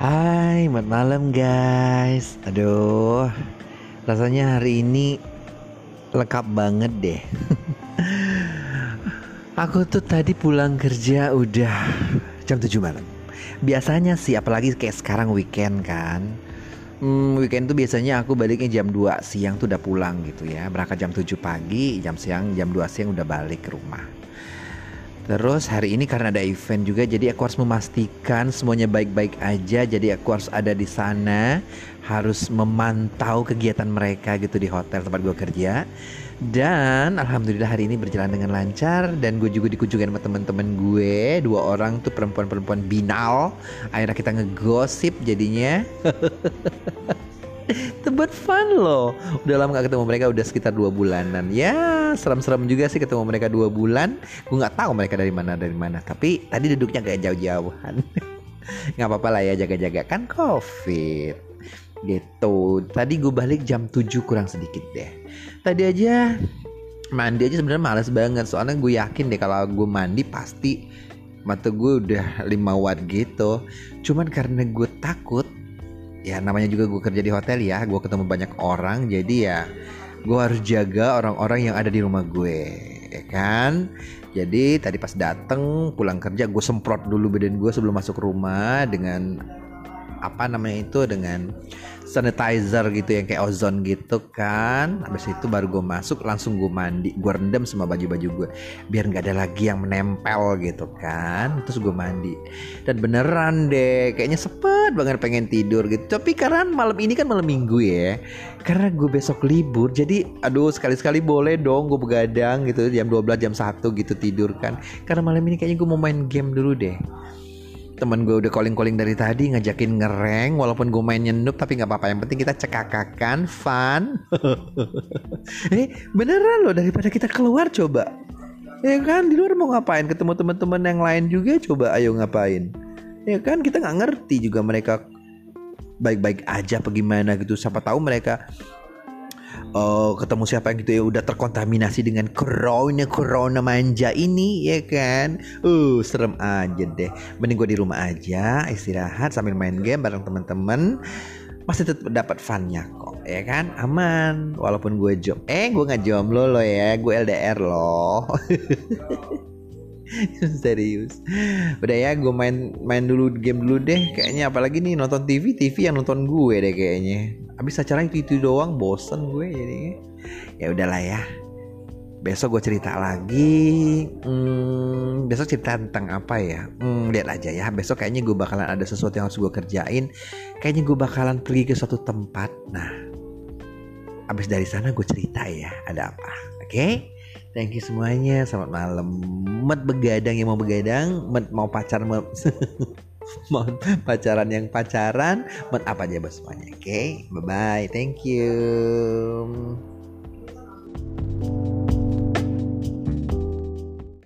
Hai, selamat malam guys. Aduh, rasanya hari ini lengkap banget deh. Aku tuh tadi pulang kerja udah jam 7 malam. Biasanya sih, apalagi kayak sekarang weekend kan. Hmm, weekend tuh biasanya aku baliknya jam 2 siang tuh udah pulang gitu ya. Berangkat jam 7 pagi, jam siang jam 2 siang udah balik ke rumah. Terus hari ini karena ada event juga jadi aku harus memastikan semuanya baik-baik aja. Jadi aku harus ada di sana harus memantau kegiatan mereka gitu di hotel tempat gue kerja. Dan alhamdulillah hari ini berjalan dengan lancar dan gue juga dikunjungi sama teman-teman gue. Dua orang tuh perempuan-perempuan binal. Akhirnya kita ngegosip jadinya Tebet fun loh. Udah lama gak ketemu mereka udah sekitar dua bulanan. Ya serem-serem juga sih ketemu mereka dua bulan. Gue gak tahu mereka dari mana dari mana. Tapi tadi duduknya kayak jauh-jauhan. Gak apa-apa lah ya jaga-jaga. Kan covid. Gitu. Tadi gue balik jam 7 kurang sedikit deh. Tadi aja Mandi aja sebenarnya males banget. Soalnya gue yakin deh kalau gue mandi pasti Mata gue udah 5 watt gitu. Cuman karena gue takut ya namanya juga gue kerja di hotel ya. Gue ketemu banyak orang. Jadi ya gue harus jaga orang-orang yang ada di rumah gue ya kan? Jadi tadi pas dateng pulang kerja gue semprot dulu badan gue sebelum masuk rumah dengan apa namanya itu dengan sanitizer gitu yang kayak ozon gitu kan. Habis itu baru gue masuk langsung gue mandi gue rendam semua baju-baju gue biar nggak ada lagi yang menempel gitu kan. Terus gue mandi. Dan beneran deh kayaknya sepet banget pengen tidur gitu. Tapi karena malam ini kan malam minggu ya karena gue besok libur jadi aduh sekali-sekali boleh dong gue begadang gitu jam 12 jam 1 gitu tidur kan. Karena malam ini kayaknya gue mau main game dulu deh teman gue udah calling-calling dari tadi ngajakin ngereng walaupun gue mainnya noob tapi nggak apa-apa. Yang penting kita cekakakan fun. Eh beneran loh daripada kita keluar coba. Ya kan di luar mau ngapain? Ketemu teman-teman yang lain juga coba ayo ngapain? Ya kan kita nggak ngerti juga mereka baik-baik aja apa gimana gitu. Siapa tahu mereka oh, ketemu siapa yang gitu ya udah terkontaminasi dengan corona corona manja ini ya kan? Uh serem aja deh. Mending gue di rumah aja istirahat sambil main game bareng teman-teman. Masih tetap dapat funnya kok ya kan? Aman walaupun gue job eh gue nggak jomblo lo ya gue LDR loh serius. Udah ya gue main main dulu game dulu deh. Kayaknya apalagi nih nonton TV TV yang nonton gue deh kayaknya. Habis acara itu itu doang bosen gue jadi ya udahlah ya. Besok gue cerita lagi. Hmm, besok cerita tentang apa ya? Hmm, lihat aja ya. Besok kayaknya gue bakalan ada sesuatu yang harus gue kerjain. Kayaknya gue bakalan pergi ke suatu tempat. Nah abis dari sana gue cerita ya ada apa. Oke? okay? Thank you semuanya. Selamat malam. Met begadang yang mau begadang, met mau pacar mau, mau pacaran yang pacaran, met apa aja bos semuanya. Oke, okay? bye bye. Thank you.